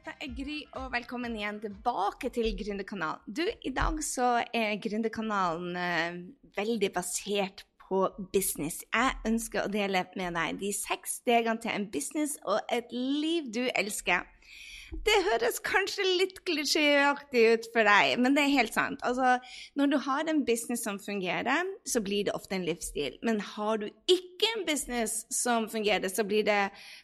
Dette er Gry, og velkommen igjen tilbake til Gründerkanalen. Du, i dag så er Gründerkanalen eh, veldig basert på business. Jeg ønsker å dele med deg de seks stegene til en business og et liv du elsker. Det høres kanskje litt klisjéaktig ut for deg, men det er helt sant. Altså, når du har en business som fungerer, så blir det ofte en livsstil. Men har du ikke en business som fungerer, så blir det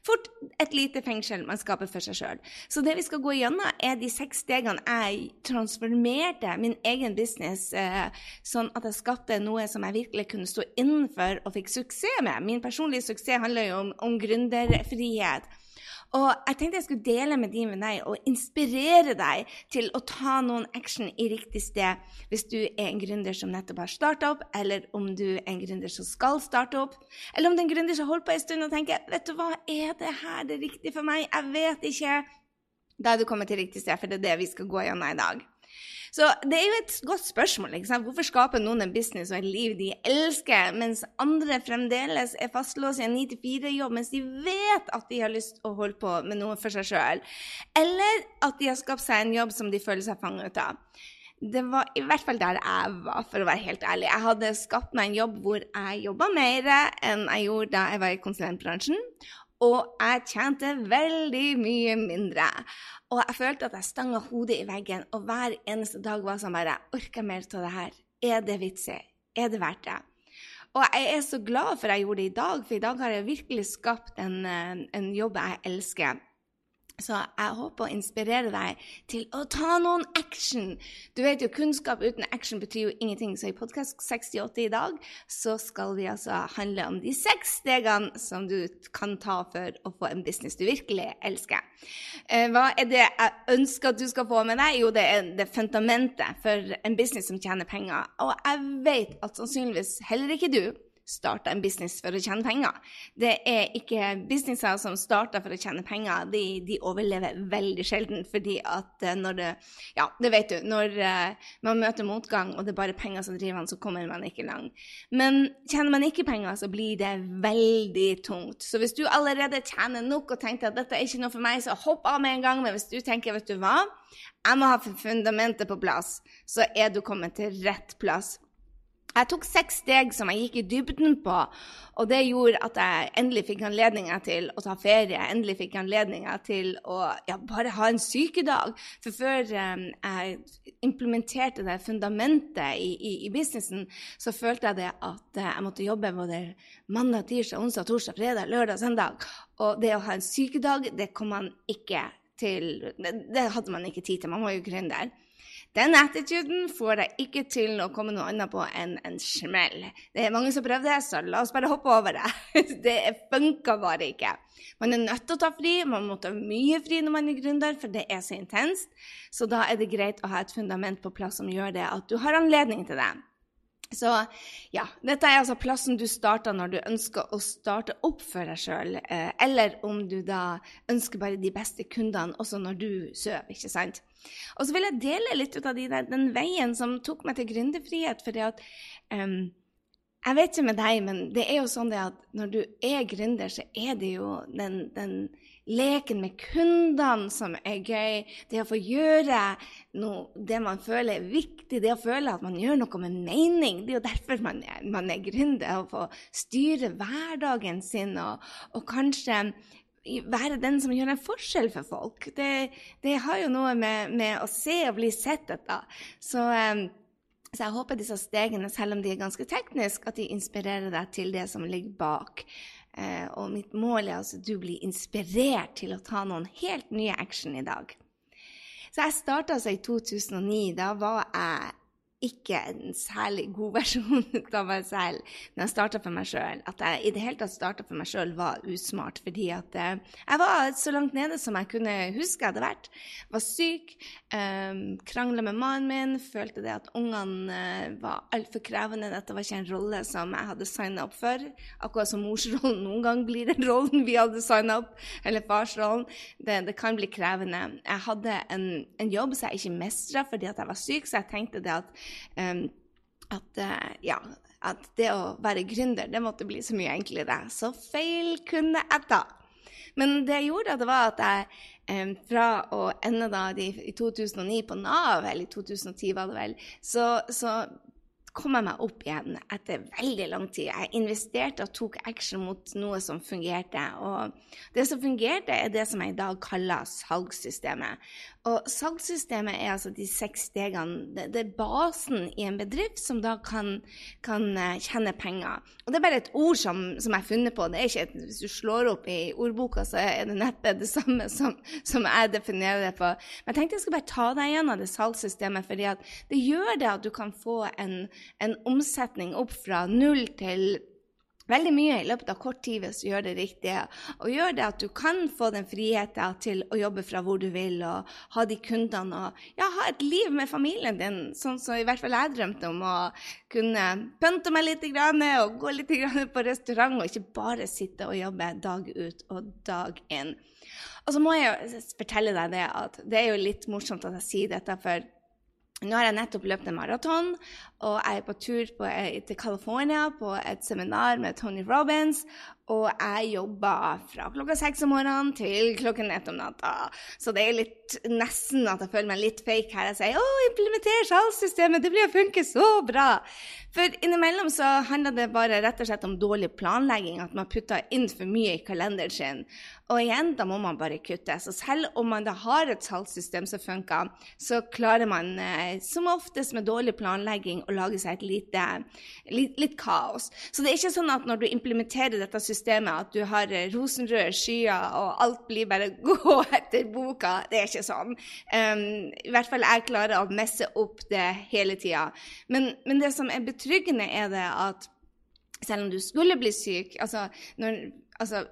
fort et lite fengsel man skaper for seg sjøl. Så det vi skal gå gjennom, er de seks stegene jeg transformerte min egen business eh, sånn at jeg skapte noe som jeg virkelig kunne stå innenfor og fikk suksess med. Min personlige suksess handler jo om, om gründerfrihet. Og jeg tenkte jeg skulle dele med din med og inspirere deg til å ta noen action i riktig sted hvis du er en gründer som nettopp har starta opp, eller om du er en gründer som skal starte opp, eller om du er en gründer som holdt på en stund og tenker vet du hva, er det her det riktige for meg? Jeg vet ikke. Da er du kommet til riktig sted, for det er det vi skal gå gjennom i dag. Så det er jo et godt spørsmål. ikke sant? Hvorfor skaper noen en business og et liv de elsker, mens andre fremdeles er fastlåst i en 9-4-jobb mens de vet at de har lyst til å holde på med noe for seg sjøl? Eller at de har skapt seg en jobb som de føler seg fanget av? Det var i hvert fall der jeg var, for å være helt ærlig. Jeg hadde skapt meg en jobb hvor jeg jobba mer enn jeg gjorde da jeg var i konsulentbransjen. Og jeg tjente veldig mye mindre. Og jeg følte at jeg stanga hodet i veggen, og hver eneste dag var sånn bare Orker jeg mer av det her? Er det vitsig? Er det verdt det? Og jeg er så glad for at jeg gjorde det i dag, for i dag har jeg virkelig skapt en, en jobb jeg elsker. Så jeg håper å inspirere deg til å ta noen action. Du vet jo, kunnskap uten action betyr jo ingenting, så i podkast 68 i dag så skal vi altså handle om de seks stegene som du kan ta for å få en business du virkelig elsker. Eh, hva er det jeg ønsker at du skal få med deg? Jo, det er det fundamentet for en business som tjener penger. Og jeg vet at sannsynligvis heller ikke du starta en business for å tjene penger. Det er ikke businesser som starter for å tjene penger. De, de, overlever veldig sjelden fordi at eh, når det Ja, det vet du. Når uh, man møter motgang, og det er bare penger som driver man, så kommer man ikke langt. Men tjener man ikke penger, så blir det veldig tungt. Så hvis du allerede tjener nok og tenker at dette er ikke noe for meg, så hopp av med en gang. Men hvis du tenker, vet du hva, jeg må ha fundamentet på plass, så er du kommet til rett plass. Jeg tok seks steg som jeg gikk i dybden på, og det gjorde at jeg endelig fikk anledninga til å ta ferie. Endelig fikk anledninga til å ja, bare ha en sykedag. For før um, jeg implementerte det fundamentet i, i, i, businessen, så følte jeg det at uh, jeg måtte jobbe både mandag, tirsdag, onsdag, torsdag, fredag, lørdag, søndag. Og det å ha en sykedag, det kom man ikke til det hadde man ikke tid til. Man var jo gründer. Den attituden får deg ikke til å komme noe annet på enn en smell. Det er mange som prøver det, så la oss bare hoppe over det. Det funker bare ikke. Man er nødt til å ta fri, man må ta mye fri når man er gründer, for det er så intenst. Så da er det greit å ha et fundament på plass som gjør det at du har anledning til det. Så ja, dette er altså plassen du starter når du ønsker å starte opp for deg sjøl, eh, eller om du da ønsker bare de beste kundene også når du sover, ikke sant. Og så vil jeg dele litt ut av de der, den veien som tok meg til gründerfrihet. fordi at um, Jeg vet ikke med deg, men det er jo sånn at når du er gründer, så er det jo den, den leken med kundene som er gøy. Det å få gjøre noe, det man føler er viktig, det å føle at man gjør noe med mening. Det er jo derfor man er, man er gründer. Å få styre hverdagen sin og, og kanskje være den som gjør en forskjell for folk. Det, det har jo noe med, med, å se og bli sett etter. Så, um, så, jeg håper disse stegene, selv om de er ganske tekniske, at de inspirerer deg til det som ligger bak. Uh, og mitt mål er altså at du blir inspirert til å ta noen helt nye action i dag. Så jeg starta altså i 2009. Da var jeg ikke en særlig god versjon av meg selv når jeg starta for meg sjøl. At jeg i det hele tatt starta for meg sjøl, var usmart. Fordi at eh, jeg var så langt nede som jeg kunne huske jeg hadde vært. Var syk, eh, krangla med mannen min, følte det at ungene eh, var altfor krevende. Dette var ikke en rolle som jeg hadde signa opp for. Akkurat som morsrollen noen gang blir den rollen vi hadde signa opp, eller farsrollen. Det, det, kan bli krevende. Jeg hadde en, en jobb som jeg ikke mestra fordi at jeg var syk, så jeg tenkte det at um, at, uh, ja, at det å være gründer det måtte bli så mye enklere. Så feil kunne jeg ta. Men det jeg gjorde, det var at jeg fra å ende da i 2009 på Nav, eller i 2010 var det vel, så, så kom jeg meg opp igjen etter veldig lang tid. Jeg investerte og tok action mot noe som fungerte. Og det som fungerte, er det som jeg i dag kaller salgssystemet. Og salgssystemet er altså de seks stegene. Det, det, er basen i en bedrift som da kan, kan uh, tjene penger. Og det er bare et ord som, som jeg har funnet på. Et, Hvis du slår opp i ordboka, så er det neppe det samme som, som, jeg definerer det på. Men jeg tenkte jeg skulle bare ta deg gjennom det salgssystemet, fordi det gjør det at du kan få en, en omsetning opp fra null til veldig mye i løpet av kort tid hvis du gjør det riktige. Og gjør det at du kan få den friheten til å jobbe fra hvor du vil, og ha de kundene og ja, ha et liv med familien din, sånn som i hvert fall jeg drømte om. Å kunne pynte meg litt og gå litt på restaurant, og ikke bare sitte og jobbe dag ut og dag inn. Og så må jeg jo fortelle deg det at det er jo litt morsomt at jeg sier dette, for nå har jeg nettopp løpt en maraton, og jeg er på tur på, eh, til California på et seminar med Tony Robins. Og jeg jobber fra klokka seks om morgenen til klokken ett om natta. Så det er litt, nesten at jeg føler meg litt fake her. Jeg sier 'Å, implementer salgssystemet, det blir å funke så bra'. For innimellom så handler det bare rett og slett om dårlig planlegging, at man putter inn for mye i kalenderen sin. Og igjen, da må man bare kutte. Så selv om man da har et salgssystem som funker, så klarer man eh, som oftest med dårlig planlegging å lage seg et lite, litt, litt, kaos. Så det er ikke sånn at når du implementerer dette systemet, at du har eh, rosenrøde skyer og alt blir bare gå etter boka. Det er ikke sånn. Um, I hvert fall jeg klarer å messe opp det hele tida. Men, men, det som er betryggende, er det at selv om du skulle bli syk altså, når, altså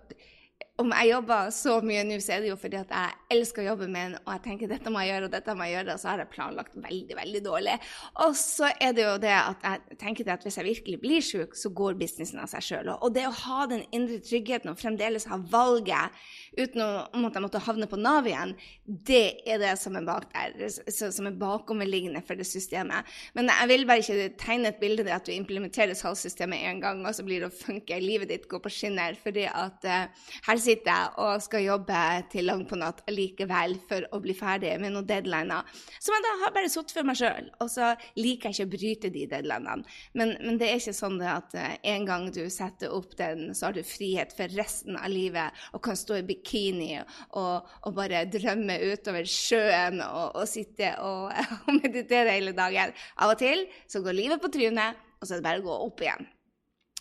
om jeg jobber så mye nå, så er det jo fordi at jeg elsker å jobbe med den, og jeg tenker dette må jeg gjøre, og dette må jeg gjøre, og så har jeg planlagt veldig, veldig dårlig. Og så er det jo det at jeg tenker at hvis jeg virkelig blir syk, så går businessen av seg sjøl. Og det å ha den indre tryggheten og fremdeles ha valget uten om at jeg måtte havne på Nav igjen, det er det som er bak der, som er bakoverliggende for det systemet. Men jeg vil bare ikke tegne et bilde av at du implementerer salgssystemet én gang, og så blir det å funke, livet ditt går på skinner, fordi at uh, her sitter jeg og skal jobbe til langt på natt likevel for å bli ferdig med noen deadliner som jeg da har bare satt for meg sjøl. Og så liker jeg ikke å bryte de deadlinene. Men, men det er ikke sånn at uh, en gang du setter opp den, så har du frihet for resten av livet og kan stå i bikini og, og bare drømme utover sjøen og, og sitte og, og meditere hele dagen. Av og til så går livet på trynet, og så er det bare å gå opp igjen.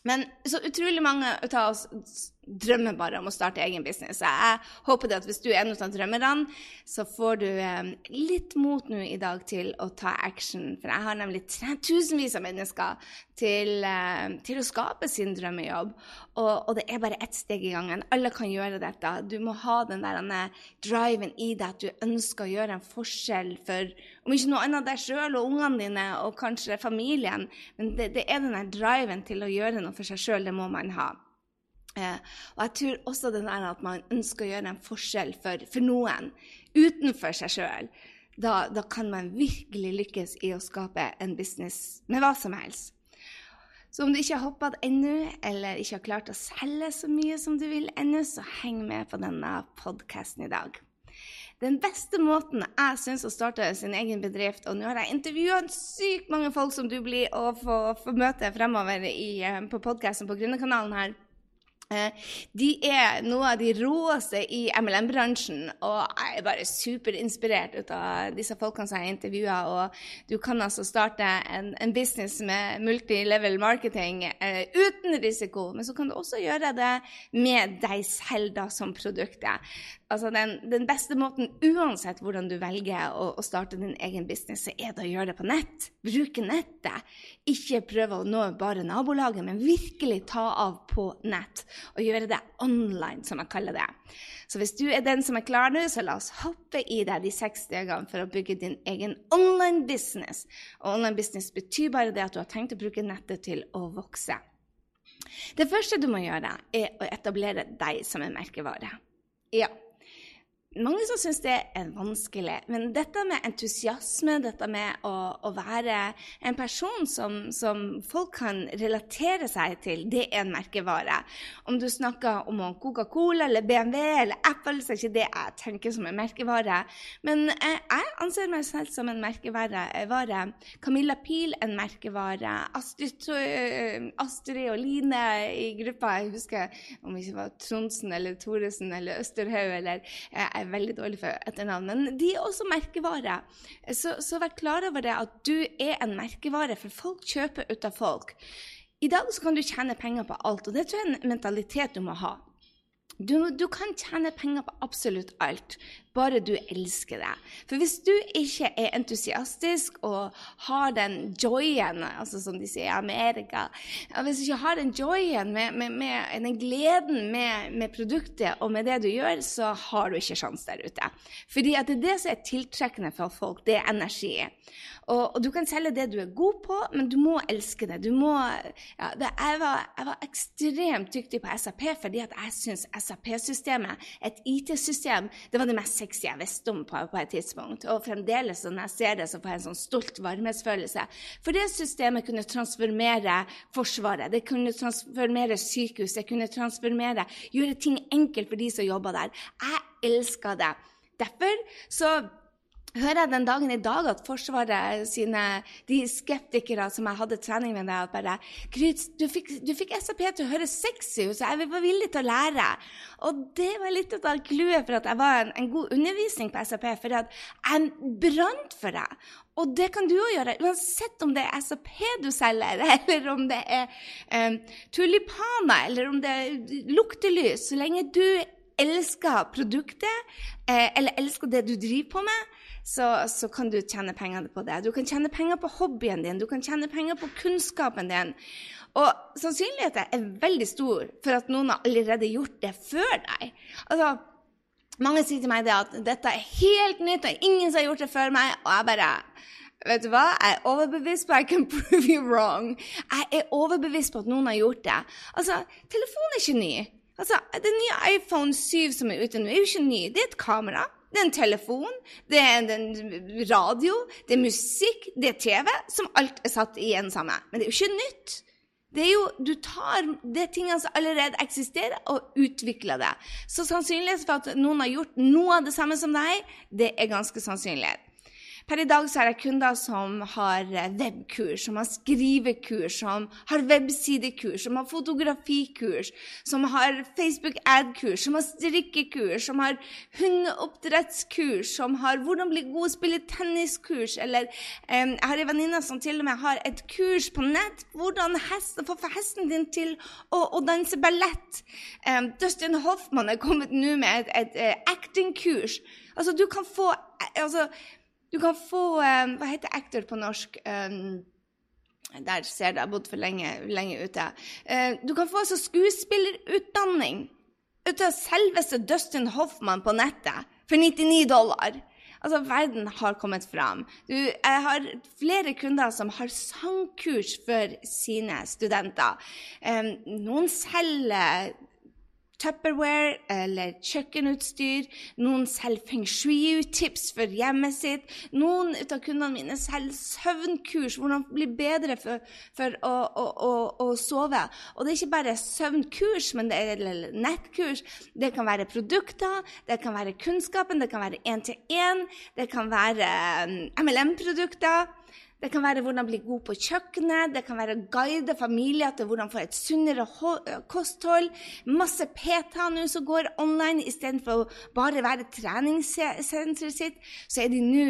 Men så utrolig mange av oss drømmer bare om å starte egen business. Jeg håper at hvis du er en av drømmerne, så får du eh, litt mot nå i dag til å ta action. For jeg har nemlig tusenvis av mennesker til, eh, til, å skape sin drømmejobb. Og, og, det er bare ett steg i gangen. Alle kan gjøre dette. Du må ha den der driven i deg at du ønsker å gjøre en forskjell for om ikke noe annet deg sjøl og ungene dine og kanskje familien. Men det, det er den der driven til å gjøre noe for seg sjøl. Det må man ha. Eh, og jeg tror også den der at man ønsker å gjøre en forskjell for, for noen utenfor seg sjøl. Da, da, kan man virkelig lykkes i å skape en business med hva som helst. Så om du ikke har hoppa ennå, eller ikke har klart å selge så mye som du vil ennå, så heng med på denne podkasten i dag. Den beste måten jeg syns å starte sin egen bedrift Og nå har jeg intervjua sykt mange folk som du blir å få, få møte fremover i, eh, på podkasten på Gründerkanalen her de er noe av de råeste i MLM-bransjen, og jeg er bare superinspirert av disse folkene som jeg intervjua. Du kan altså starte en, en business med multilevel marketing eh, uten risiko, men så kan du også gjøre det med deg selv da, som produktet. Altså den, den, beste måten, uansett hvordan du velger å, å, starte din egen business, er det å gjøre det på nett. Bruke nettet. Ikke prøve å nå bare nabolaget, men virkelig ta av på nett. Og gjøre det online, som jeg kaller det. Så hvis du er den som er klar nå, så la oss hoppe i deg de seks stegene for å bygge din egen online business. Og online business betyr bare det at du har tenkt å bruke nettet til å vokse. Det første du må gjøre, er å etablere deg som en merkevare. Ja, mange som syns det er vanskelig. Men dette med entusiasme, dette med å, å være en person som, som, folk kan relatere seg til, det er en merkevare. Om du snakker om Coca-Cola eller BMW eller Apple, så er ikke det jeg tenker som en merkevare. Men eh, jeg anser meg selv som en merkevare. Camilla Pil en merkevare. Astrid, uh, Astrid og Line i gruppa, jeg husker om det ikke var Trondsen eller Thoresen eller Østerhaug eller eh, er veldig dårlig for etternavn, de er også merkevare. Så, så vær klar over det at du er en merkevare, for folk kjøper ut av folk. I dag så kan du tjene penger på alt, og det tror jeg er en mentalitet du må ha. Du, du, kan tjene penger på absolutt alt, bare du elsker det. For hvis du ikke er entusiastisk og har den joyen, altså som de sier i Amerika Hvis du ikke har den joyen, med, med, med den gleden med, med, produktet og med det du gjør, så har du ikke sjanse der ute. Fordi det er det som er tiltrekkende for folk, det er energi. Og, og, du kan selge det du er god på, men du må elske det. Må, ja, det, jeg, var, jeg, var, ekstremt dyktig på SAP fordi jeg syns SAP-systemet, et IT-system, det var det mest sexy jeg visste om på, på, et tidspunkt. Og fremdeles når jeg ser det, så får jeg en sånn stolt varmhetsfølelse. For det systemet kunne transformere Forsvaret, det kunne transformere sykehus, det kunne transformere Gjøre ting enkelt for de som jobber der. Jeg elsker det. Derfor så hører jeg den dagen i dag at Forsvaret sine de skeptikere som jeg hadde trening med at bare Gryt, du fikk, du fikk SAP til å høres sexy ut, så jeg var villig til å lære. Og det var litt av clouet for at jeg var en, en, god undervisning på SAP, for at jeg brant for det. Og det kan du òg gjøre, uansett om det er SAP du selger, eller om det er um, tulipaner, eller om det er luktelys. Så lenge du elsker produktet, eh, eller elsker det du driver på med, så, så, kan du tjene penger på det. Du kan tjene penger på hobbyen din, du kan tjene penger på kunnskapen din. Og sannsynligheten er veldig stor for at noen har allerede gjort det før deg. Altså, mange sier til meg at dette er helt nytt, og ingen som har gjort det før meg. Og jeg bare Vet du hva? Jeg er overbevist på I can prove you wrong. Jeg er overbevist på at noen har gjort det. Altså, telefonen er ikke ny. Altså, Den nye iPhone 7 som er ute nå, er jo ikke ny. Det er et kamera. Det er en telefon, det er en radio, det er musikk, det er TV, som alt er satt i en samme. Men det er jo ikke nytt. Det er jo, Du tar det tingene som allerede eksisterer, og utvikler det. Så sannsynligheten for at noen har gjort noe av det samme som deg, det er ganske sannsynlig. Per i dag så er det kunder som har eh, webkurs, som har skrivekurs, som har websidekurs, som har fotografikurs, som har Facebook ad-kurs, som har strikkekurs, som har hundeoppdrettskurs, som har hvordan bli god å spille tenniskurs, eller um, jeg har en venninne som til og med har et kurs på nett hvordan hest, få hesten din til å, å danse ballett. Um, Dustin Hoffman er kommet nå med et, et, et acting-kurs. Altså, du kan få altså, du kan få um, Hva heter actor på norsk? Um, der ser du, jeg har bodd for lenge, lenge ute. Uh, du kan få altså skuespillerutdanning ut av selveste Dustin Hoffman på nettet for 99 dollar. Altså, verden har kommet fram. Du, jeg har flere kunder som har sangkurs for sine studenter. Um, noen selger Tupperware eller kjøkkenutstyr. Noen selger feng shui-tips for hjemmet sitt. Noen av kundene mine selger søvnkurs, hvordan bli bedre for, for å, å, å, å, sove. Og det er ikke bare søvnkurs, men det er nettkurs. Det kan være produkter, det kan være kunnskapen, det kan være én-til-én, det kan være MLM-produkter. Det kan være hvordan bli god på kjøkkenet, det kan være guide familier til hvordan få et sunnere kosthold. Masse PTA nå som går online istedenfor å bare være treningssenteret sitt. Så er de nå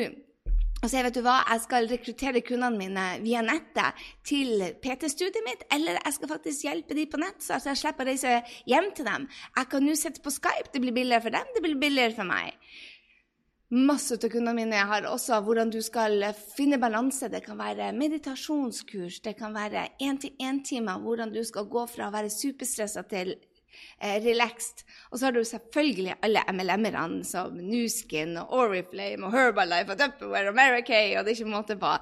og så vet du hva, jeg skal rekruttere kundene mine via nettet til PT-studiet mitt, eller jeg skal faktisk hjelpe dem på nett, så jeg slipper å reise hjem til dem. Jeg kan nå sitte på Skype. Det blir billigere for dem, det blir billigere for meg. Masse av kundene mine har også hvordan du skal finne balanse. Det kan være meditasjonskurs, det kan være én-til-én-timer, hvordan du skal gå fra å være superstressa til eh, relaxed. Og så har du selvfølgelig alle MLM-erne som Nuskin og Oriflame og Herbalife og Tupperware og Mary Kay, og det er ikke måte på.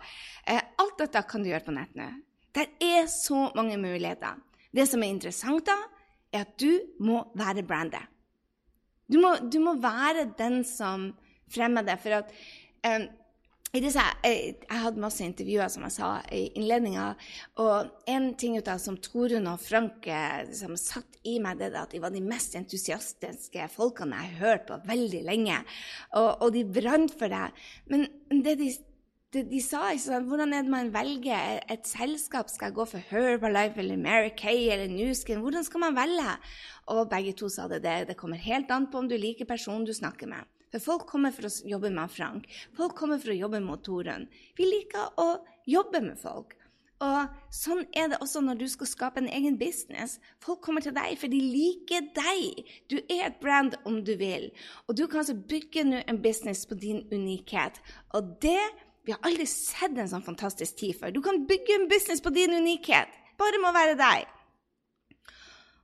Eh, alt dette kan du gjøre på nett nå. Det er så mange muligheter. Det som er interessant, da, er at du må være brandet. Du må, du må være den som fremmede. For at um, disse, jeg, jeg, hadde masse intervjuer, som jeg sa i innledninga. Og en ting ut av som Torunn og Frank liksom, satt i meg, det er at de var de mest entusiastiske folkene jeg har hørt på veldig lenge. Og, og de brant for det. Men det de, det de sa sånn, Hvordan er det man velger et selskap? Skal jeg gå for Herbalife eller Mary Kay eller Nuskin? Hvordan skal man velge? Og begge to sa det. Det, det kommer helt an på om du liker personen du snakker med. For folk kommer for å jobbe med Frank. Folk kommer for å jobbe med Torunn. Vi liker å jobbe med folk. Og sånn er det også når du skal skape en egen business. Folk kommer til deg, for de liker deg. Du er et brand om du vil. Og du kan altså bygge en business på din unikhet. Og det Vi har aldri sett en sånn fantastisk tid før. Du kan bygge en business på din unikhet. Bare må være deg.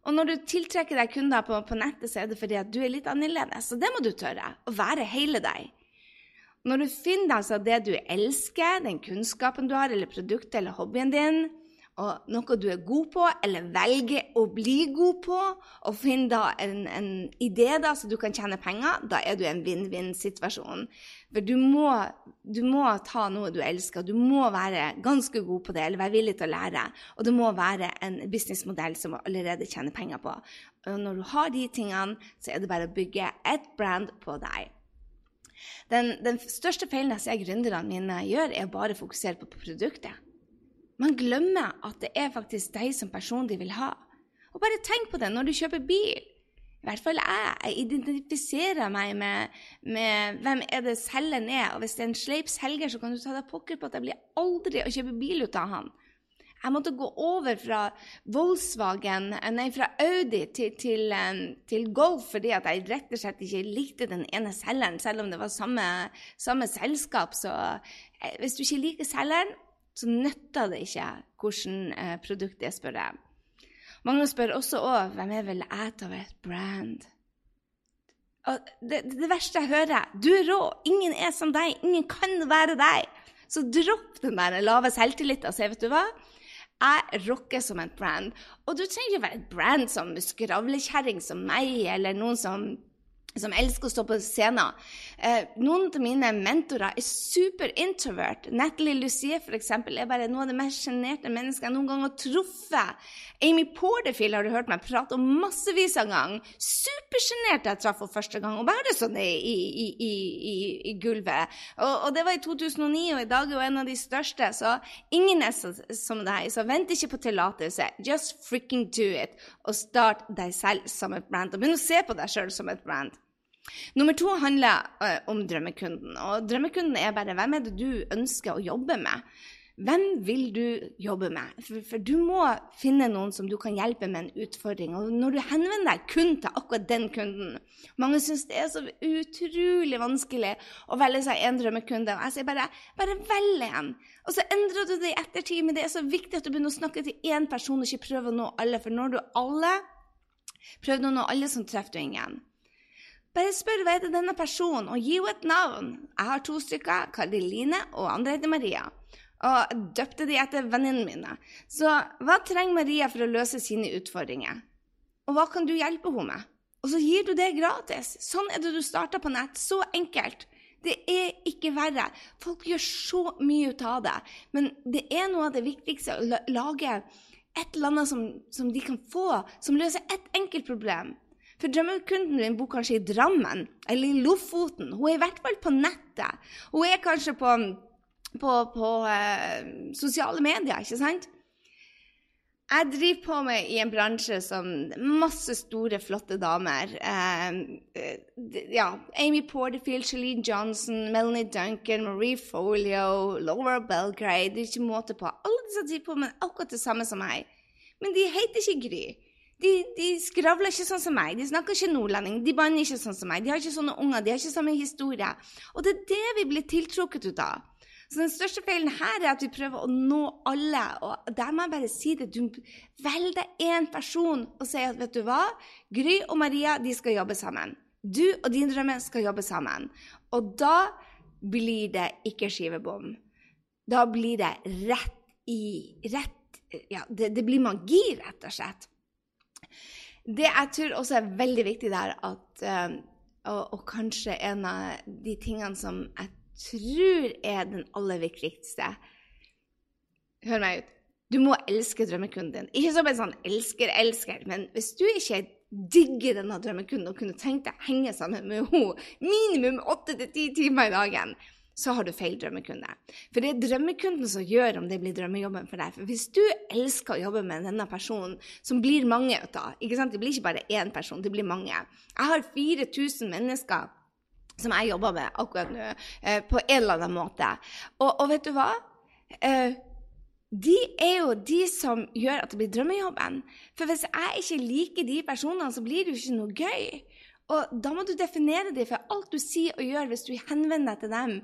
Og når du tiltrekker deg kunder på, på, nettet, så er det fordi at du er litt annerledes. Og det må du tørre. Å være hele deg. Når du finner altså det du elsker, den kunnskapen du har, eller produktet eller hobbyen din, og noe du er god på, eller velger å bli god på, og finner da en, en idé da, så du kan tjene penger, da er du i en vinn-vinn-situasjon. For du må, du må, ta noe du elsker, du må være ganske god på det, eller være villig til å lære. Og det må være en businessmodell som allerede tjener penger på. Og når du har de tingene, så er det bare å bygge et brand på deg. Den, den største feilen jeg ser gründerne mine gjør, er å bare fokusere på produktet. Man glemmer at det er faktisk deg som person de vil ha. Og bare tenk på det når du kjøper bil. I hvert fall jeg. Jeg identifiserer meg med, med hvem er det selgeren er. Og hvis det er en sleip selger, så kan du ta deg pokker på at jeg blir aldri å kjøpe bil ut av han. Jeg måtte gå over fra Volkswagen, nei, fra Audi til, til, til, Golf fordi at jeg rett og slett ikke likte den ene selgeren, selv om det var samme, samme selskap. Så eh, hvis du ikke liker selgeren, så nytter det ikke eh, produkt det spør jeg. Mange spør også òg hvem er vel jeg av et brand. Det, det, verste jeg hører, du er rå, ingen er som deg, ingen kan være deg. Så dropp den der lave selvtilliten og si, vet du hva? Jeg rocker som et brand. Og du trenger ikke være et brand som skravlekjerring som meg, eller noen som som elsker å stå på scenen. Eh, noen av mine mentorer er super introvert. Natalie Lucie for eksempel, er bare noe av det mest sjenerte mennesket jeg noen gang har truffet. Amy Porterfield har du hørt meg prate om massevis av ganger. Supersjenert jeg traff henne første gang, og bare sånn i, i, i, i gulvet. Og, og, det var i 2009, og i dag er hun en av de største, så ingen er så, som deg. Så vent ikke på tillatelse. Just freaking do it. Og start deg selv som et brand. Og begynn å se på deg sjøl som et brand. Nummer to handler uh, om drømmekunden. Og drømmekunden er bare hvem er det du ønsker å jobbe med? Hvem vil du jobbe med? For, for, du må finne noen som du kan hjelpe med en utfordring. Og når du henvender deg kun til akkurat den kunden Mange syns det er så utrolig vanskelig å velge seg en drømmekunde. Og jeg sier bare bare velg en. Og så endrer du det i ettertid, men det er så viktig at du begynner å snakke til én person og ikke prøve å nå alle. For når du alle prøver å nå alle, så treffer du ingen. Bare spør hva heter denne personen, og gi henne et navn. Jeg har to stykker, Karoline og andre heter Maria. Og døpte de etter venninnene mine. Så hva trenger Maria for å løse sine utfordringer? Og hva kan du hjelpe henne med? Og så gir du det gratis. Sånn er det du starter på nett. Så enkelt. Det er ikke verre. Folk gjør så mye ut av det. Men det er noe av det viktigste å lage et eller annet som, som de kan få, som løser ett enkelt problem. For drømmekunden din bor kanskje i Drammen eller i Lofoten. Hun er i hvert fall på nettet. Hun er kanskje på på, på eh, sosiale medier, ikke sant? Jeg driver på med i en bransje som masse store, flotte damer. Eh, ja, Amy Porterfield, Shalene Johnson, Melanie Duncan, Marie Folio, Laura Belgrade Det er ikke måte på. Alle disse driver på med akkurat det samme som meg. Men de heter ikke Gry. De, de, skravler ikke sånn som meg, de snakker ikke nordlending, de banner ikke sånn som meg, de har ikke sånne unger, de har ikke samme historie. Og det er det vi blir tiltrukket ut av. Så den største feilen her er at vi prøver å nå alle. Og der må jeg bare si det. Du velger én person og sier at vet du hva, Gry og Maria de skal jobbe sammen. Du og din drømme skal jobbe sammen. Og da blir det ikke skivebom. Da blir det rett i rett, Ja, det, det blir magi, rett og slett. Det jeg tror også er veldig viktig der, at, uh, og, og kanskje en av de tingene som jeg tror er den aller viktigste. Hør meg ut. Du må elske drømmekunden din. Ikke som en sånn elsker-elsker, men hvis du ikke digger denne drømmekunden og kunne tenkt deg å henge sammen med henne minimum åtte til ti timer i dagen, så har du feil drømmekunde. For det er drømmekunden som gjør om det blir drømmejobben for deg. For hvis du elsker å jobbe med denne personen, som blir mange av ikke? Det blir ikke bare én person, det blir mange. Jeg har 4000 mennesker som jeg jobber med akkurat nå, eh, på en eller annen måte. Og, og vet du hva? Eh, de er jo de som gjør at det blir drømmejobben. For hvis jeg ikke liker de personene, så blir det jo ikke noe gøy. Og da må du definere dem, for alt du sier og gjør hvis du henvender deg til dem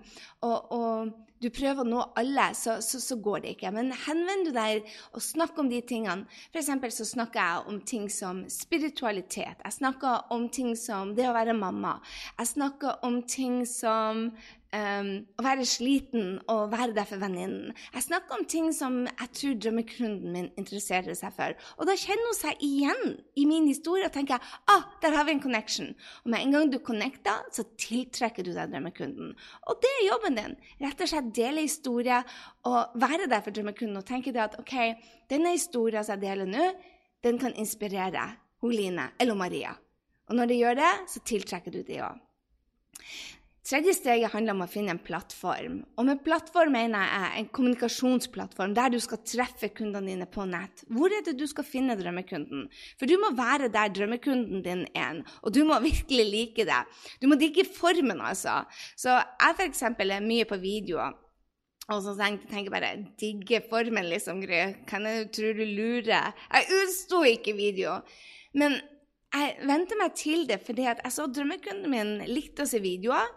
og, og du prøver å nå alle, så, så, så, går det ikke. Men henvender du deg og snakker om de tingene F.eks. så snakker jeg om ting som spiritualitet. Jeg snakker om ting som det å være mamma. Jeg snakker om ting som um, å være sliten og være der for venninnen. Jeg snakker om ting som jeg tror drømmekunden min interesserer seg for. Og da kjenner hun seg igjen i min historie og tenker ah, der har vi en connection. Og med en gang du connecter, så tiltrekker du deg drømmekunden. Og det er jobben din. Rett og slett dele historie og være der for drømmekunden og tenke det at OK, denne historien som jeg deler nå, den kan inspirere hun Line eller Maria. Og når det gjør det, så tiltrekker du de òg. Tredje steget handler om å finne en plattform. Og med plattform mener jeg en kommunikasjonsplattform der du skal treffe kundene dine på nett. Hvor er det du skal finne drømmekunden? For du må være der drømmekunden din er, og du må virkelig like det. Du må digge formen, altså. Så jeg f.eks. er mye på videoer. Og så tenker jeg bare digge formen, liksom, Gry. Kan jeg tro du lurer? Jeg utsto ikke video. Men jeg venter meg til det fordi jeg så drømmekunden min likte å se videoer,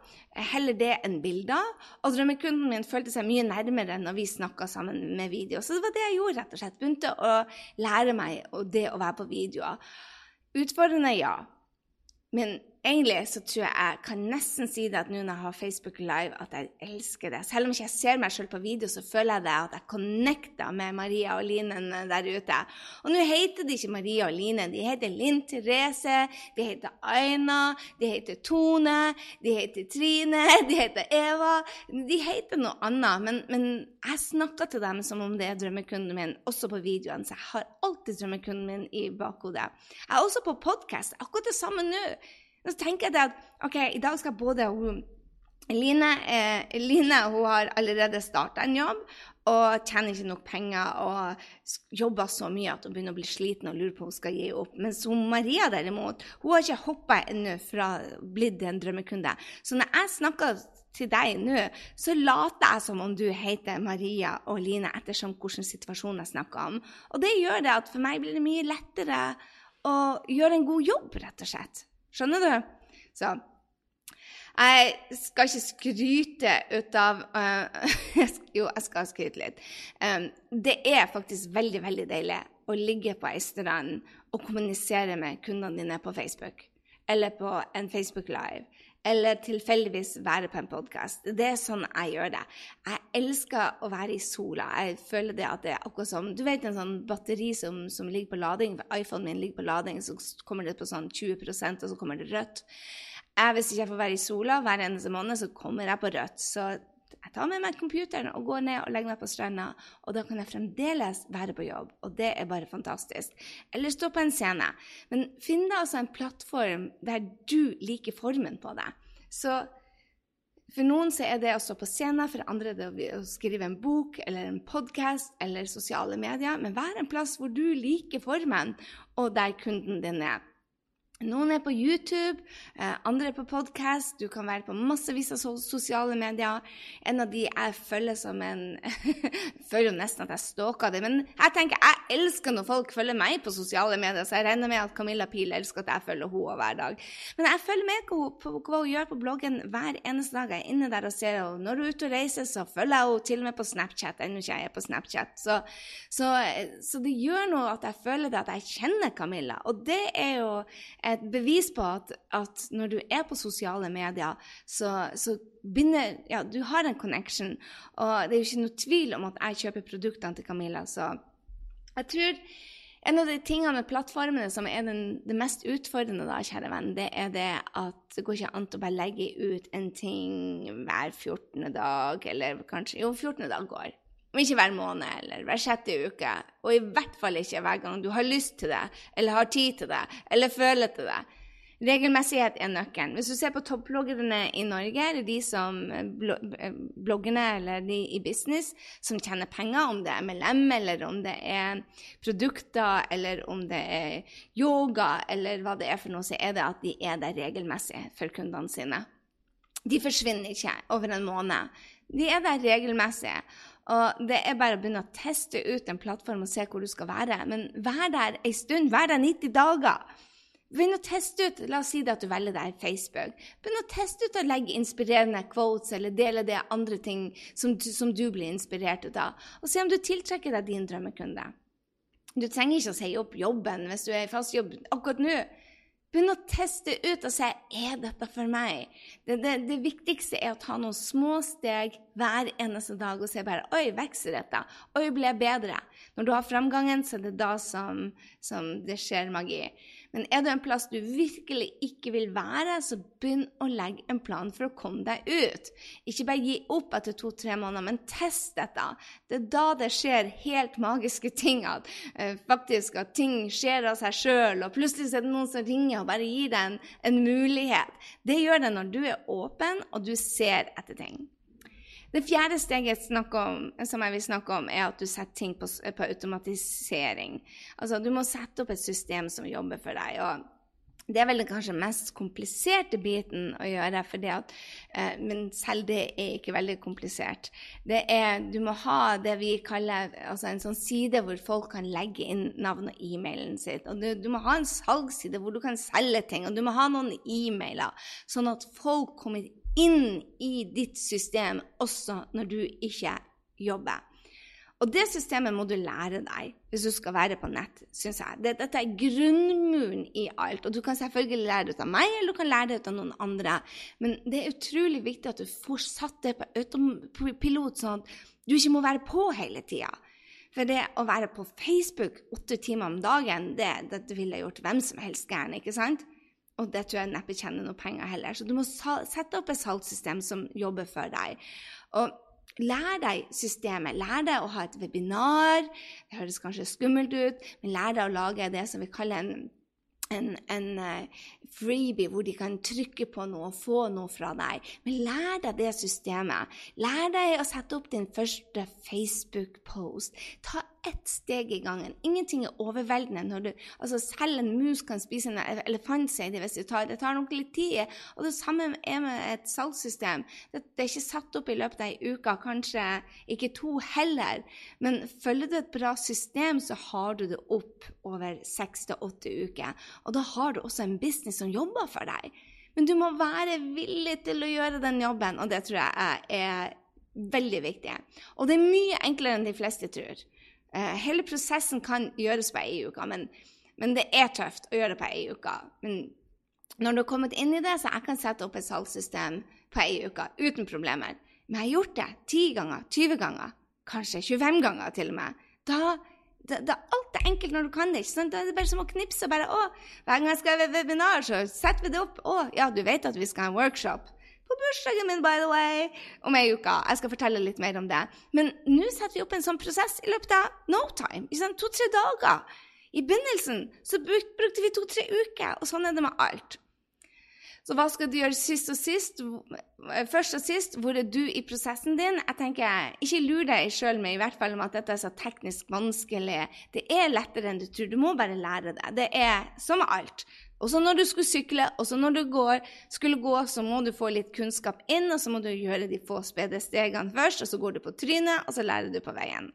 heller det enn bilder. Og drømmekunden min følte seg mye nærmere når vi snakka sammen med video. Så det var det jeg gjorde, rett og slett. Begynte å lære meg det å være på videoer. Utfordrende, ja. Men egentlig så tror jeg jeg kan nesten si det at nå når jeg har Facebook Live, at jeg elsker det. Selv om ikke jeg ser meg sjøl på video, så føler jeg det at jeg connecter med Maria og Line der ute. Og nå heter de ikke Maria og Line, de heter Linn Therese, de heter Aina, de heter Tone, de heter Trine, de heter Eva. De heter noe annet, men, men jeg snakker til dem som om det er drømmekunden min, også på videoene. Så jeg har alltid drømmekunden min i bakhodet. Jeg er også på podkast, akkurat det samme nå. Så tenker jeg at ok, i dag skal både hun Line, eh, Line hun har allerede starta en jobb og tjener ikke nok penger og jobber så mye at hun begynner å bli sliten og lurer på om hun skal gi opp. Mens hun Maria derimot, hun har ikke hoppa ennå fra blitt en drømmekunde. Så når jeg snakker til deg nå, så later jeg som om du heter Maria og Line ettersom hvilken situasjon jeg snakker om. Og det gjør det at for meg blir det mye lettere å gjøre en god jobb, rett og slett. Skjønner du? Så jeg skal ikke skryte ut av uh, Jo, jeg skal skryte litt. Um, det er faktisk veldig, veldig deilig å ligge på ei strand og kommunisere med kundene dine på Facebook. Eller på en Facebook Live. Eller tilfeldigvis være på en podkast. Det er sånn jeg gjør det. Jeg elsker å være i sola. Jeg føler det at det er akkurat som Du vet en sånn batteri som, som ligger på lading? iPhonen min ligger på lading, så kommer det på sånn 20% og så kommer det rødt. Jeg, hvis ikke jeg får være i sola hver eneste måned, så kommer jeg på rødt. Så jeg tar med meg computeren og går ned og legger meg på stranda, og da kan jeg fremdeles være på jobb. Og det er bare fantastisk. Eller stå på en scene. Men finn deg altså en plattform der du liker formen på det. Så For noen så er det å stå på scenen, for andre er det å skrive en bok eller en podkast eller sosiale medier. Men vær en plass hvor du liker formen, og der kunden din er. Noen er på YouTube, eh, andre er på podkast. Du kan være på massevis av sosiale medier. En av de jeg følger som en føler jo nesten at jeg stalker det, men jeg tenker jeg elsker når folk følger meg på sosiale medier, så jeg regner med at Camilla Pil elsker at jeg følger henne hver dag. Men jeg følger med på hva hun gjør på bloggen hver eneste dag. Jeg er inne der og ser henne. Når hun er ute og reiser, så følger jeg henne til og med på Snapchat. Ennå ikke jeg er på Snapchat. Så, så, så det gjør noe at jeg føler det at jeg kjenner Camilla. Og det er jo et bevis på at, at, når du er på sosiale medier, så, så begynner Ja, du har en connection. Og det er jo ikke noe tvil om at jeg kjøper produktene til Camilla, så jeg tror en av de tingene med plattformene som er den, det mest utfordrende, da, kjære venn, det er det at det går ikke an å bare legge ut en ting hver 14. dag, eller kanskje Jo, 14. dag går. Men ikke hver måned eller hver sjette uke. Og i hvert fall ikke hver gang du har lyst til det, eller har tid til det, eller føler til det. Regelmessighet er nøkkelen. Hvis du ser på topploggerne i Norge, eller de som bloggerne eller de i business som tjener penger, om det er MLM, eller om det er produkter, eller om det er yoga, eller hva det er for noe, så er det at de er der regelmessig for kundene sine. De forsvinner ikke over en måned. De er der regelmessig. Og det er bare å begynne å teste ut en plattform og se hvor du skal være. Men vær der ei stund. Vær der 90 dager. Begynn å teste ut La oss si det at du velger deg Facebook. Begynn å teste ut og legge inspirerende quotes eller dele det andre ting som, som du blir inspirert ut av. Og se om du tiltrekker deg din drømmekunde. Du trenger ikke å si opp jobben hvis du er i fast jobb akkurat nå. Begynn å teste ut og se er dette for meg. Det, det, det, viktigste er å ta noen små steg hver eneste dag og ser bare Oi, vokser dette? Oi, blir jeg bedre? Når du har framgangen, så er det da som, som det skjer magi. Men er det en plass du virkelig ikke vil være, så begynn å legge en plan for å komme deg ut. Ikke bare gi opp etter to-tre måneder, men test dette. Det er da det skjer helt magiske ting. At, uh, faktisk at ting skjer av seg sjøl, og plutselig er det noen som ringer og bare gir deg en, en mulighet. Det gjør det når du er åpen og du ser etter ting. Det fjerde steget om, som jeg vil snakke om, er at du setter ting på, på, automatisering. Altså, du må sette opp et system som jobber for deg. og det er vel den kanskje mest kompliserte biten å gjøre, at, eh, men selv det er ikke veldig komplisert. Er, du må ha det vi kaller altså en sånn side hvor folk kan legge inn navn og e-mailen sitt. Og du, du, må ha en salgsside hvor du kan selge ting, og du må ha noen e-mailer, sånn at folk kommer inn i ditt system også når du ikke jobber. Og det systemet må du lære deg hvis du skal være på nett, syns jeg. Dette er grunnmuren i alt. Og du kan selvfølgelig lære det ut av meg, eller du kan lære det ut av noen andre. Men det er utrolig viktig at du får satt det på autopilot, sånn at du ikke må være på hele tida. For det å være på Facebook åtte timer om dagen, det, det ville gjort hvem som helst gæren, ikke sant? Og det tror jeg neppe tjener noe penger heller. Så du må sette opp et salgssystem som jobber for deg. Og lær deg systemet. Lær deg å ha et webinar. Det høres kanskje skummelt ut, men lær deg å lage det som vi kaller en en, en uh, freebie hvor de kan trykke på noe og få noe fra deg. Men lær deg det systemet. Lær deg å sette opp din første Facebook-post. Ta ett steg i gangen. Ingenting er overveldende. når du, altså Selv en mus kan spise en elefant, sier de hvis du tar det. tar nok litt tid. Og det samme er med et salgssystem. Det, det, er ikke satt opp i løpet av ei uke, kanskje ikke to heller. Men følger du et bra system, så har du det opp over seks til åtte uker. Og da har du også en business som jobber for deg. Men du må være villig til å gjøre den jobben, og det tror jeg er veldig viktig. Og det er mye enklere enn de fleste tror. Uh, hele prosessen kan gjøres på ei uke, men, men, det er tøft å gjøre det på ei uke. Men når du har kommet inn i det, så jeg kan sette opp et salgssystem på ei uke uten problemer. Men jeg har gjort det 10 ganger, 20 ganger, kanskje 25 ganger til og med. Da, da, da alt er enkelt når du kan det. ikke sant? Da er det bare som å knipse. bare, å, Hver gang jeg skal ha webinar, så setter vi det opp. Å, ja, du vet at vi skal ha en workshop på bursdagen min, by the way, om ei uke. Jeg skal fortelle litt mer om det. Men nå setter vi opp en sånn prosess i løpet av no time. To-tre dager. I begynnelsen så brukte vi to-tre uker, og sånn er det med alt. Så hva skal du gjøre sist og sist? Først og sist, hvor er du i prosessen din? Jeg tenker, Ikke lur deg sjøl med i hvert fall om at dette er så teknisk vanskelig. Det er lettere enn du tror. Du må bare lære det. Det er som alt. Også når du skulle sykle, også når du går, skulle gå, så må du få litt kunnskap inn, og så må du gjøre de få spede stegene først, og så går du på trynet, og så lærer du på veien.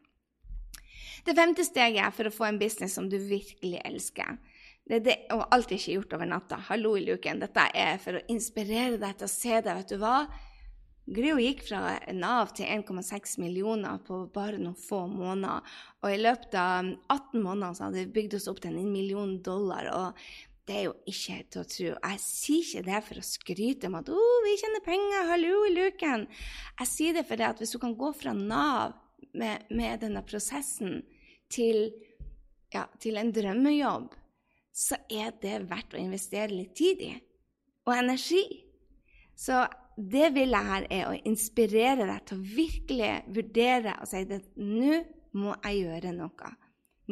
Det femte steget er for å få en business som du virkelig elsker. Det er det, og alt er ikke gjort over natta. Hallo i luken. Dette er for å inspirere deg til å se deg, Vet du hva? Grio gikk fra Nav til 1,6 millioner på bare noen få måneder. Og i løpet av 18 måneder så hadde vi bygd oss opp til en million dollar. Og det er jo ikke til å tro. Jeg sier ikke det for å skryte om at oh, vi tjener penger, hallo i luken. Jeg sier det for det at hvis du kan gå fra Nav med, med denne prosessen til, ja, til en drømmejobb så er det verdt å investere litt tid i. Og energi. Så det vil jeg her er å inspirere deg til å virkelig vurdere og si at nå må jeg gjøre noe.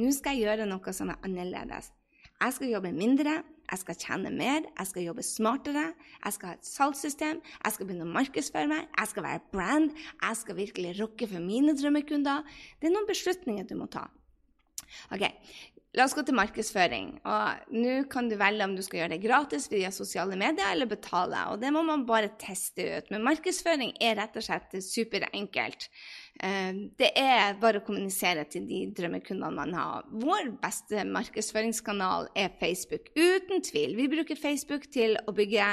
Nå skal jeg gjøre noe som er annerledes. Jeg skal jobbe mindre, jeg skal tjene mer, jeg skal jobbe smartere, jeg skal ha et salgssystem, jeg skal begynne å markedsføre meg, jeg skal være brand, jeg skal virkelig rocke for mine drømmekunder. Det er noen beslutninger du må ta. Ok, La oss gå til markedsføring. Og Nå kan du velge om du skal gjøre det gratis via sosiale medier eller betale. og Det må man bare teste ut. Men markedsføring er rett og slett superenkelt. Eh, det er bare å kommunisere til de drømmekundene man har. Vår beste markedsføringskanal er Facebook, uten tvil. Vi bruker Facebook til å bygge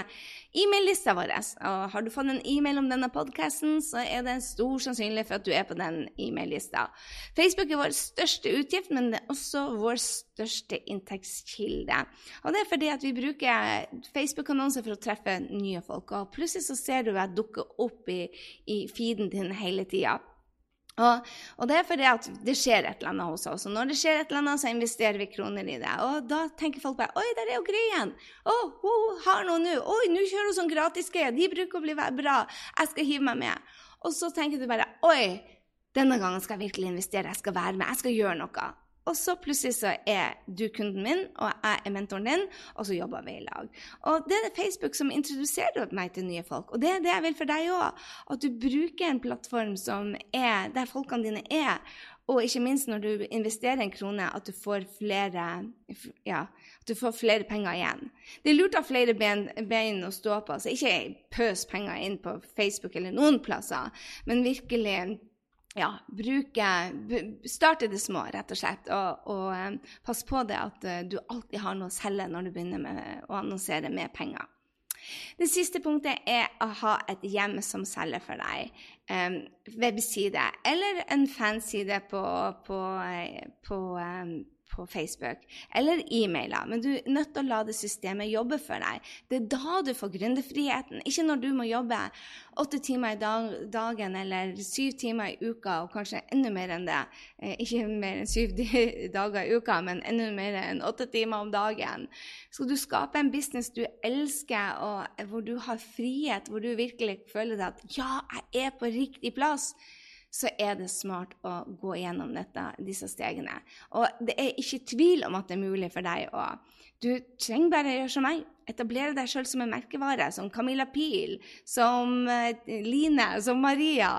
e-mail-lista vår. Og har du fått en e-mail om denne podkasten, så er det stor sannsynlighet for at du er på den e-mail-lista. Facebook er vår største utgift, men det er også vår største inntektskilde. Og det er fordi at vi bruker Facebook-annonser for å treffe nye folk. Og plutselig så ser du at dukker opp i, i feeden din hele tida. Og, og, det er fordi at det skjer et eller annet hos oss. Og når det skjer et eller annet, så investerer vi kroner i det. Og da tenker folk bare Oi, der er jo greien! Å, hun har noe nå! Oi, nå kjører hun sånn gratisgreier! De bruker å bli bra! Jeg skal hive meg med. Og så tenker du bare Oi, denne gangen skal jeg virkelig investere. Jeg skal være med. Jeg skal gjøre noe. Og så plutselig så er du kunden min, og jeg er mentoren din, og så jobber vi i lag. Og det er Facebook som introduserer meg til nye folk. Og det er det jeg vil for deg òg. At du bruker en plattform som er der folkene dine er. Og ikke minst når du investerer en krone, at du får flere, ja, du får flere penger igjen. Det er lurt å ha flere ben, bein å stå på. Så ikke pøs penger inn på Facebook eller noen plasser, men virkelig ja, bruke Starte det små, rett og slett. Og, og um, pass på det at uh, du alltid har noe å selge når du begynner med å annonsere med penger. Det siste punktet er å ha et hjem som selger for deg. Um, webside eller en fanside på, på, eh, på um, på Facebook eller e-mailer, men du er nødt til å la det systemet jobbe for deg. Det er da du får gründerfriheten, ikke når du må jobbe åtte timer i dag, dagen eller syv timer i uka, og kanskje enda mer enn det. Eh, ikke mer enn syv dager i uka, men enda mer enn åtte timer om dagen. Skal du skape en business du elsker, og hvor du har frihet, hvor du virkelig føler at ja, jeg er på riktig plass, så er det smart å gå gjennom dette, disse stegene. Og det er ikke tvil om at det er mulig for deg å Du trenger bare å gjøre som meg. Etablere deg sjøl som en merkevare, som Camilla Pil, som uh, Line, som Maria.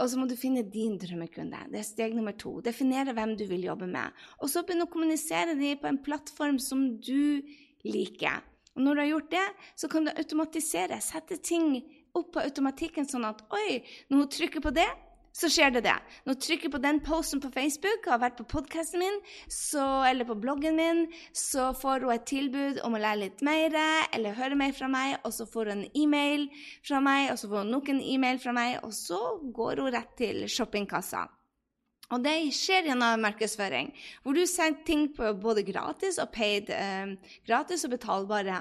Og så må du finne din drømmekunde. Det er steg nummer to. Definere hvem du vil jobbe med. Og så begynne å kommunisere dem på en plattform som du liker. Og når du har gjort det, så kan du automatisere. Sette ting opp på automatikken sånn at oi, når hun trykker på det, så skjer det det. Når du trykker på den posten på Facebook, har vært på podkasten min så, eller på bloggen min, så får hun et tilbud om å lære litt mer eller høre mer fra meg, og så får hun en e-mail fra meg, og så får hun nok en e-mail fra meg, og så går hun rett til shoppingkassa. Og det skjer gjennom markedsføring, hvor du sender ting på både gratis og paid, eh, gratis og betalbare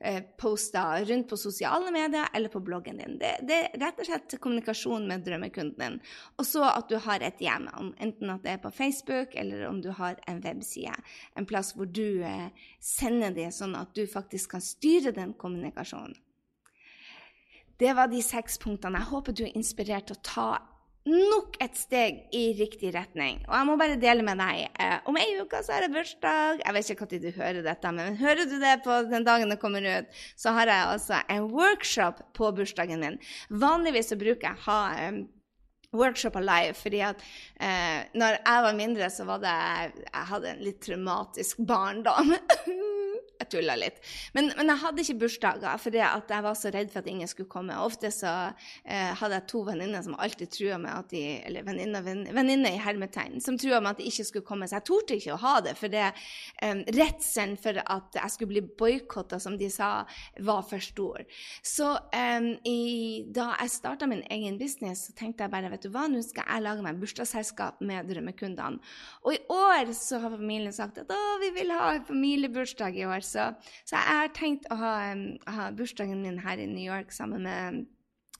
eh, poster rundt på sosiale medier eller på bloggen din. Det, det, er rett og slett kommunikasjon med drømmekunden din. Og så at du har et hjem, enten at det er på Facebook eller om du har en webside. En plass hvor du eh, sender det sånn at du faktisk kan styre den kommunikasjonen. Det var de seks punktene. Jeg håper du er inspirert til å ta nok et steg i riktig retning. Og jeg må bare dele med deg. Eh, om ei uke så har jeg bursdag. Jeg vet ikke når du hører dette, men hører du det på den dagen det kommer ut, så har jeg altså en workshop på bursdagen min. Vanligvis så bruker jeg ha um, workshop alive, fordi at eh, når jeg var mindre, så var det Jeg hadde en litt traumatisk barndom. jeg tulla litt. Men, men, jeg hadde ikke bursdager fordi jeg var så redd for at ingen skulle komme. Ofte så eh, hadde jeg to venninner som alltid trua meg at de Eller venninner venninne i hermetegn, som trua meg at de ikke skulle komme. Så jeg torde ikke å ha det, for det eh, redselen for at jeg skulle bli boikotta, som de sa, var for stor. Så eh, i, da jeg starta min egen business, så tenkte jeg bare vet du hva, nå skal jeg lage meg bursdagsselskap med drømmekundene. Og i år så har familien sagt at å, vi vil ha familiebursdag i år. Så, så jeg har tenkt å ha, ha, bursdagen min her i New York sammen med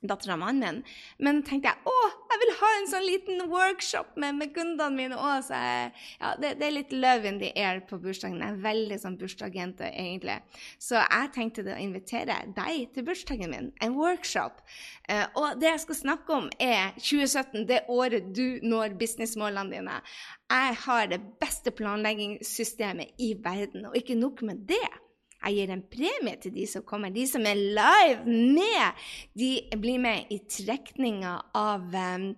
dattera av mannen min. Men tenkte jeg å, jeg vil ha en sånn liten workshop med, med kundene mine òg. Ja, det, det, er litt love in the air på bursdagen. Jeg er veldig sånn bursdagsjente, egentlig. Så jeg tenkte å invitere deg til bursdagen min. En workshop. Eh, og det jeg skal snakke om, er 2017, det året du når businessmålene dine. Jeg har det beste planleggingssystemet i verden, og ikke nok med det. Jeg gir en premie til de som kommer. De som er live med, de blir med i trekninga av um,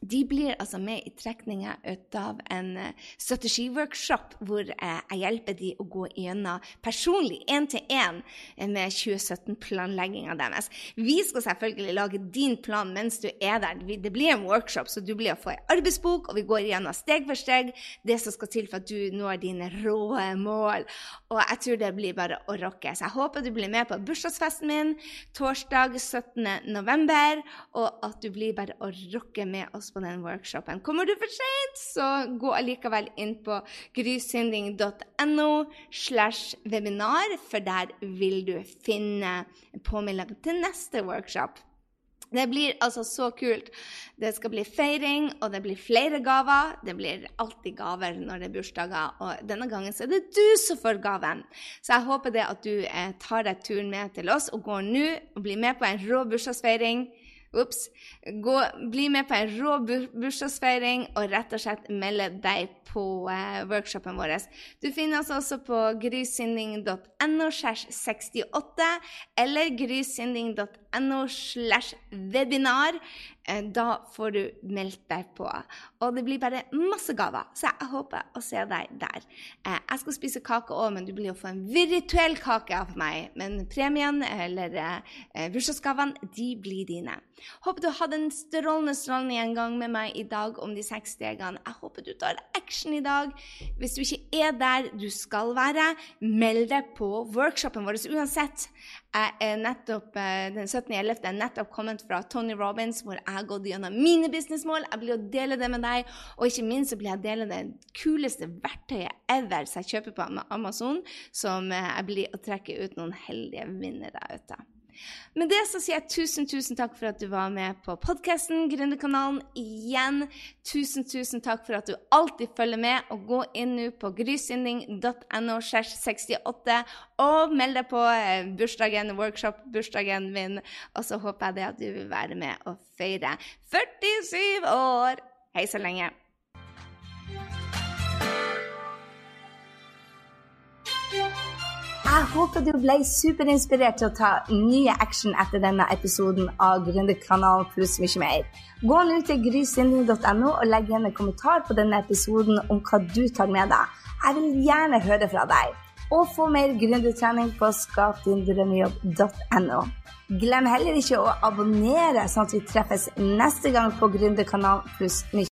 de blir altså med i trekninga av en uh, strategiworkshop hvor uh, jeg hjelper de å gå gjennom personlig, én til én, med 2017-planlegginga deres. Vi skal selvfølgelig lage din plan mens du er der. Det blir en workshop, så du blir å få ei arbeidsbok, og vi går gjennom steg for steg det som skal til for at du når dine rå mål. Og jeg tror det blir bare å rocke. Så jeg håper du blir med på bursdagsfesten min torsdag 17.11., og at du blir bare å rocke med oss på den workshopen. Kommer du for sent, så gå allikevel inn på grysynding.no slash webinar, for der vil du finne påmelding til neste workshop. Det blir altså så kult. Det skal bli feiring, og det blir flere gaver. Det blir alltid gaver når det er bursdager, og denne gangen så er det du som får gaven. Så jeg håper det at du eh, tar deg turen med til oss og går nå og blir med på en rå bursdagsfeiring. Ops. Bli med på en rå bursdagsfeiring og rett og slett melde deg på eh, workshopen vår. Du finner oss også på grysynding.no 68 eller grysynding.no slash webinar. Eh, da får du meldt deg på. Og det blir bare masse gaver, så jeg håper å se deg der. Eh, jeg skal spise kake òg, men du blir å få en virtuell kake av meg. Men premien eller bursdagsgavene, de blir dine. Håper du hadde en strålende strålende gjengang med meg i dag om de seks stegene. Jeg håper du tar action i dag. Hvis du ikke er der du skal være, meld deg på workshopen vår uansett. Nettopp, eh, Den 17.11. er nettopp kommet fra Tony Robins, hvor jeg har gått gjennom mine businessmål. Jeg blir å dele det med deg, og ikke minst så blir jeg dele det kuleste verktøyet ever som jeg kjøper på Amazon, som eh, jeg blir å trekke ut noen heldige vinnere ut av. Med det så sier jeg tusen, tusen takk for at du var med på podkasten Gründerkanalen igjen. Tusen, tusen takk for at du alltid følger med. Og gå inn nå på grysynding.no 68 og meld deg på eh, bursdagen, workshop-bursdagen min. Og så håper jeg det at du vil være med og feire 47 år. Hei så lenge. Jeg håper du ble superinspirert til å ta nye action etter denne episoden av Gründerkanalen pluss mye mer. Gå nå til grysynding.no og legg igjen en kommentar på denne episoden om hva du tar med deg. Jeg vil gjerne høre fra deg. Og få mer gründertrening på skapdindrømmejobb.no. Glem heller ikke å abonnere, sånn at vi treffes neste gang på Gründerkanalen pluss mye